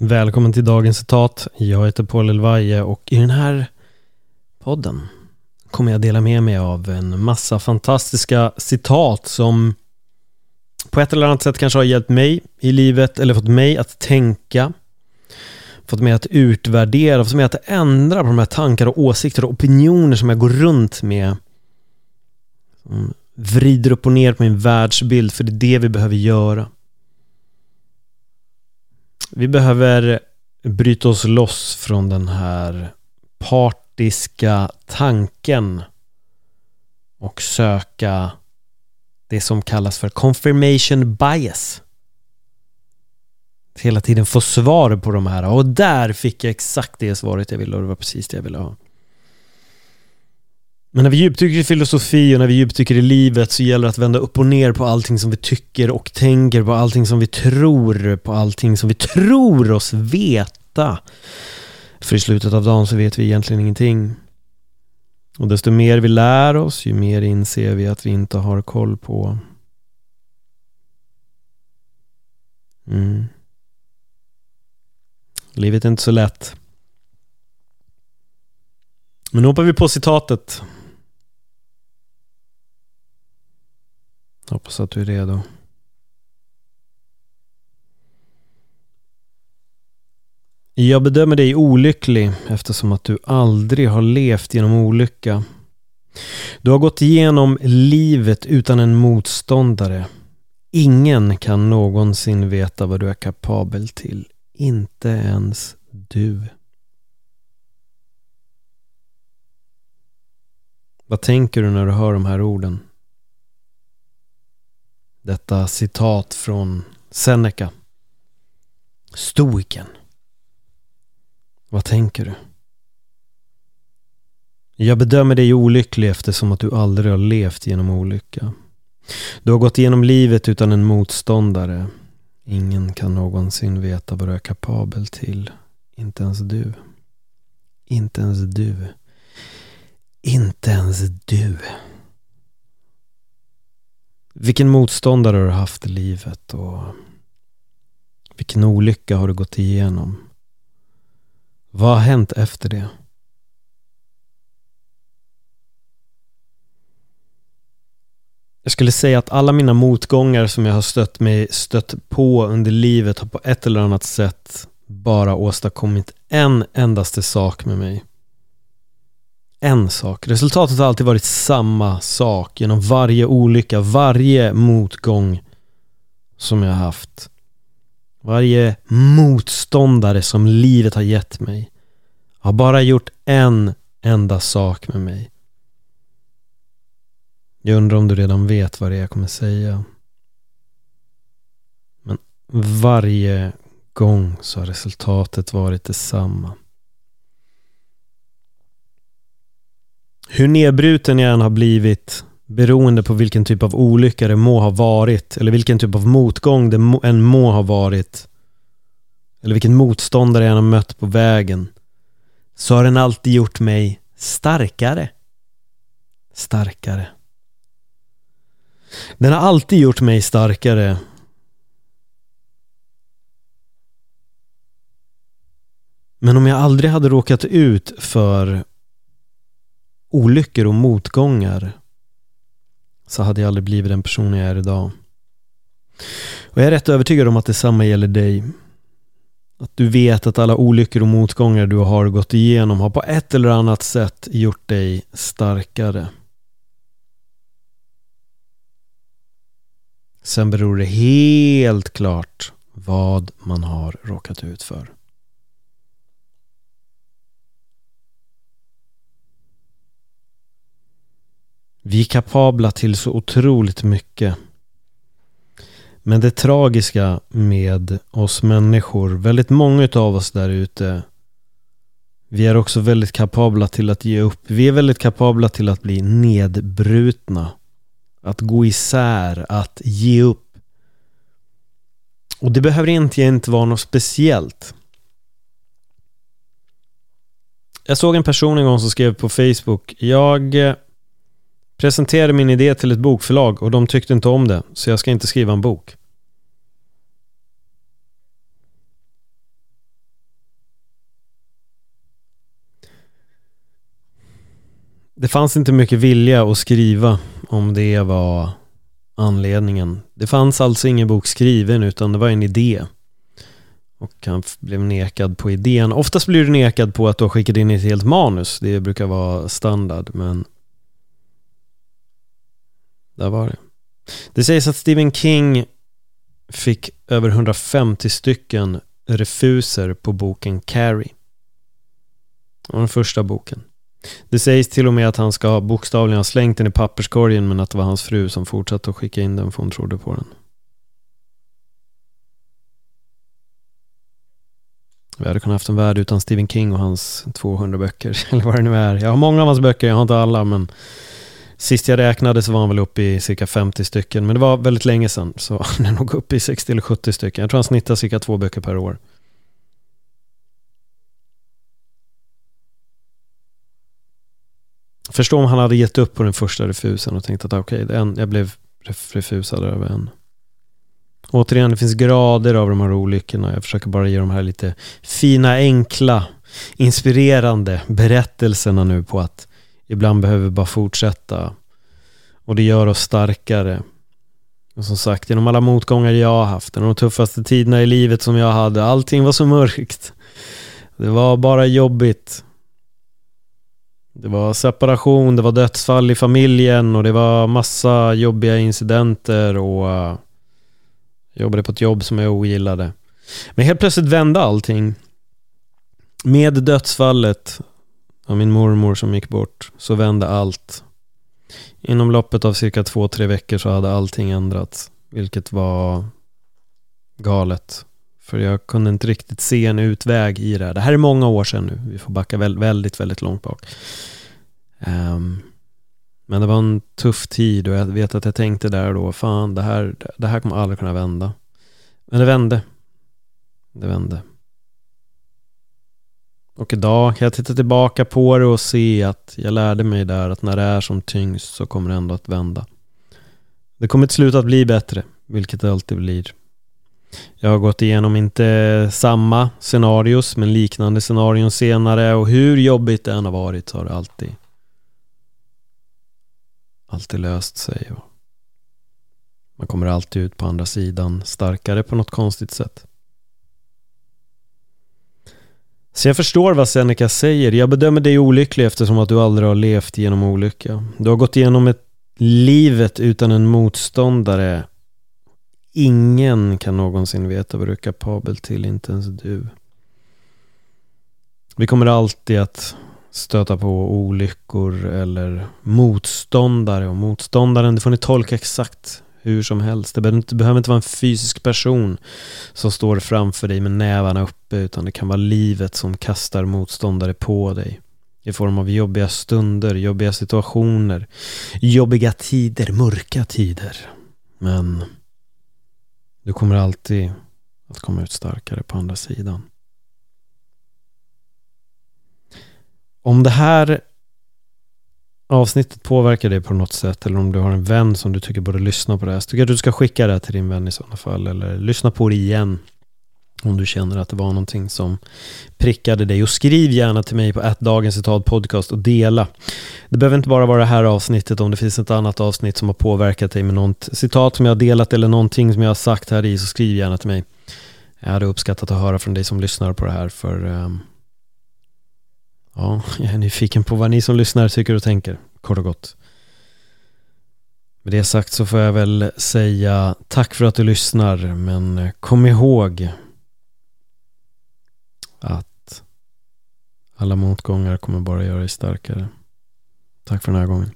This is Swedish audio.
Välkommen till dagens citat. Jag heter Paul Elvaje och i den här podden kommer jag dela med mig av en massa fantastiska citat som på ett eller annat sätt kanske har hjälpt mig i livet eller fått mig att tänka fått mig att utvärdera, fått mig att ändra på de här tankar och åsikter och opinioner som jag går runt med som vrider upp och ner på min världsbild för det är det vi behöver göra vi behöver bryta oss loss från den här partiska tanken och söka det som kallas för confirmation bias. Hela tiden få svar på de här och där fick jag exakt det svaret jag ville och det var precis det jag ville ha. Men när vi djupdyker i filosofi och när vi djupdyker i livet så gäller det att vända upp och ner på allting som vi tycker och tänker, på allting som vi tror, på allting som vi tror oss veta. För i slutet av dagen så vet vi egentligen ingenting. Och desto mer vi lär oss, ju mer inser vi att vi inte har koll på. Mm. Livet är inte så lätt. Men nu hoppar vi på citatet. Hoppas att du är redo. Jag bedömer dig olycklig eftersom att du aldrig har levt genom olycka. Du har gått igenom livet utan en motståndare. Ingen kan någonsin veta vad du är kapabel till. Inte ens du. Vad tänker du när du hör de här orden? Detta citat från Seneca. Stoiken. Vad tänker du? Jag bedömer dig olycklig eftersom att du aldrig har levt genom olycka. Du har gått igenom livet utan en motståndare. Ingen kan någonsin veta vad du är kapabel till. Inte ens du. Inte ens du. Inte ens du. Vilken motståndare har du haft i livet och vilken olycka har du gått igenom? Vad har hänt efter det? Jag skulle säga att alla mina motgångar som jag har stött mig stött på under livet har på ett eller annat sätt bara åstadkommit en endaste sak med mig en sak. Resultatet har alltid varit samma sak genom varje olycka, varje motgång som jag har haft. Varje motståndare som livet har gett mig har bara gjort en enda sak med mig. Jag undrar om du redan vet vad det är jag kommer säga. Men varje gång så har resultatet varit detsamma. Hur nedbruten jag än har blivit beroende på vilken typ av olycka det må ha varit eller vilken typ av motgång det än må ha varit eller vilken motståndare jag än har mött på vägen så har den alltid gjort mig starkare. Starkare. Den har alltid gjort mig starkare. Men om jag aldrig hade råkat ut för olyckor och motgångar så hade jag aldrig blivit den personen jag är idag. Och jag är rätt övertygad om att detsamma gäller dig. Att du vet att alla olyckor och motgångar du har gått igenom har på ett eller annat sätt gjort dig starkare. Sen beror det helt klart vad man har råkat ut för. Vi är kapabla till så otroligt mycket. Men det tragiska med oss människor, väldigt många av oss där ute, vi är också väldigt kapabla till att ge upp. Vi är väldigt kapabla till att bli nedbrutna. Att gå isär, att ge upp. Och det behöver egentligen inte vara något speciellt. Jag såg en person en gång som skrev på Facebook. Jag Presenterade min idé till ett bokförlag och de tyckte inte om det, så jag ska inte skriva en bok. Det fanns inte mycket vilja att skriva om det var anledningen. Det fanns alltså ingen bok skriven utan det var en idé. Och han blev nekad på idén. Oftast blir du nekad på att du har skickat in ett helt manus. Det brukar vara standard men där var det. Det sägs att Stephen King fick över 150 stycken refuser på boken Carrie. Den första boken. Det sägs till och med att han ska bokstavligen ha slängt den i papperskorgen men att det var hans fru som fortsatte att skicka in den för hon trodde på den. Vi hade kunnat haft en värld utan Stephen King och hans 200 böcker, eller vad det nu är. Jag har många av hans böcker, jag har inte alla, men sist jag räknade så var han väl uppe i cirka 50 stycken. Men det var väldigt länge sedan, så han är nog uppe i 60 eller 70 stycken. Jag tror han snittar cirka två böcker per år. Förstå om han hade gett upp på den första refusen och tänkt att ah, okej, okay, jag blev refusad över en. Återigen, det finns grader av de här olyckorna. Jag försöker bara ge de här lite fina, enkla, inspirerande berättelserna nu på att ibland behöver vi bara fortsätta. Och det gör oss starkare. Och som sagt, genom alla motgångar jag har haft, de tuffaste tiderna i livet som jag hade, allting var så mörkt. Det var bara jobbigt. Det var separation, det var dödsfall i familjen och det var massa jobbiga incidenter och jag jobbade på ett jobb som jag ogillade. Men helt plötsligt vände allting. Med dödsfallet av min mormor som gick bort så vände allt. Inom loppet av cirka två, tre veckor så hade allting ändrats. Vilket var galet. För jag kunde inte riktigt se en utväg i det här. Det här är många år sedan nu. Vi får backa väldigt, väldigt långt bak. Um, men det var en tuff tid och jag vet att jag tänkte där då, fan det här, det här kommer aldrig kunna vända. Men det vände. Det vände. Och idag kan jag titta tillbaka på det och se att jag lärde mig där att när det är som tyngst så kommer det ändå att vända. Det kommer till slut att bli bättre, vilket det alltid blir. Jag har gått igenom inte samma scenarios, men liknande scenarion senare och hur jobbigt det än har varit så har det alltid alltid löst sig. Man kommer alltid ut på andra sidan starkare på något konstigt sätt. Så jag förstår vad Seneca säger. Jag bedömer dig olycklig eftersom att du aldrig har levt genom olycka. Du har gått igenom ett livet utan en motståndare. Ingen kan någonsin veta vad du är kapabel till, inte ens du. Vi kommer alltid att stöta på olyckor eller motståndare och motståndaren, det får ni tolka exakt hur som helst. Det behöver inte, behöver inte vara en fysisk person som står framför dig med nävarna uppe utan det kan vara livet som kastar motståndare på dig i form av jobbiga stunder, jobbiga situationer, jobbiga tider, mörka tider. Men du kommer alltid att komma ut starkare på andra sidan. Om det här avsnittet påverkar dig på något sätt eller om du har en vän som du tycker borde lyssna på det här så tycker jag att du ska skicka det här till din vän i sådana fall eller lyssna på det igen om du känner att det var någonting som prickade dig och skriv gärna till mig på ett dagens citat podcast och dela. Det behöver inte bara vara det här avsnittet om det finns ett annat avsnitt som har påverkat dig med något citat som jag har delat eller någonting som jag har sagt här i så skriv gärna till mig. Jag hade uppskattat att höra från dig som lyssnar på det här för um, Ja, jag är nyfiken på vad ni som lyssnar tycker och tänker, kort och gott. Med det sagt så får jag väl säga tack för att du lyssnar, men kom ihåg att alla motgångar kommer bara göra dig starkare. Tack för den här gången.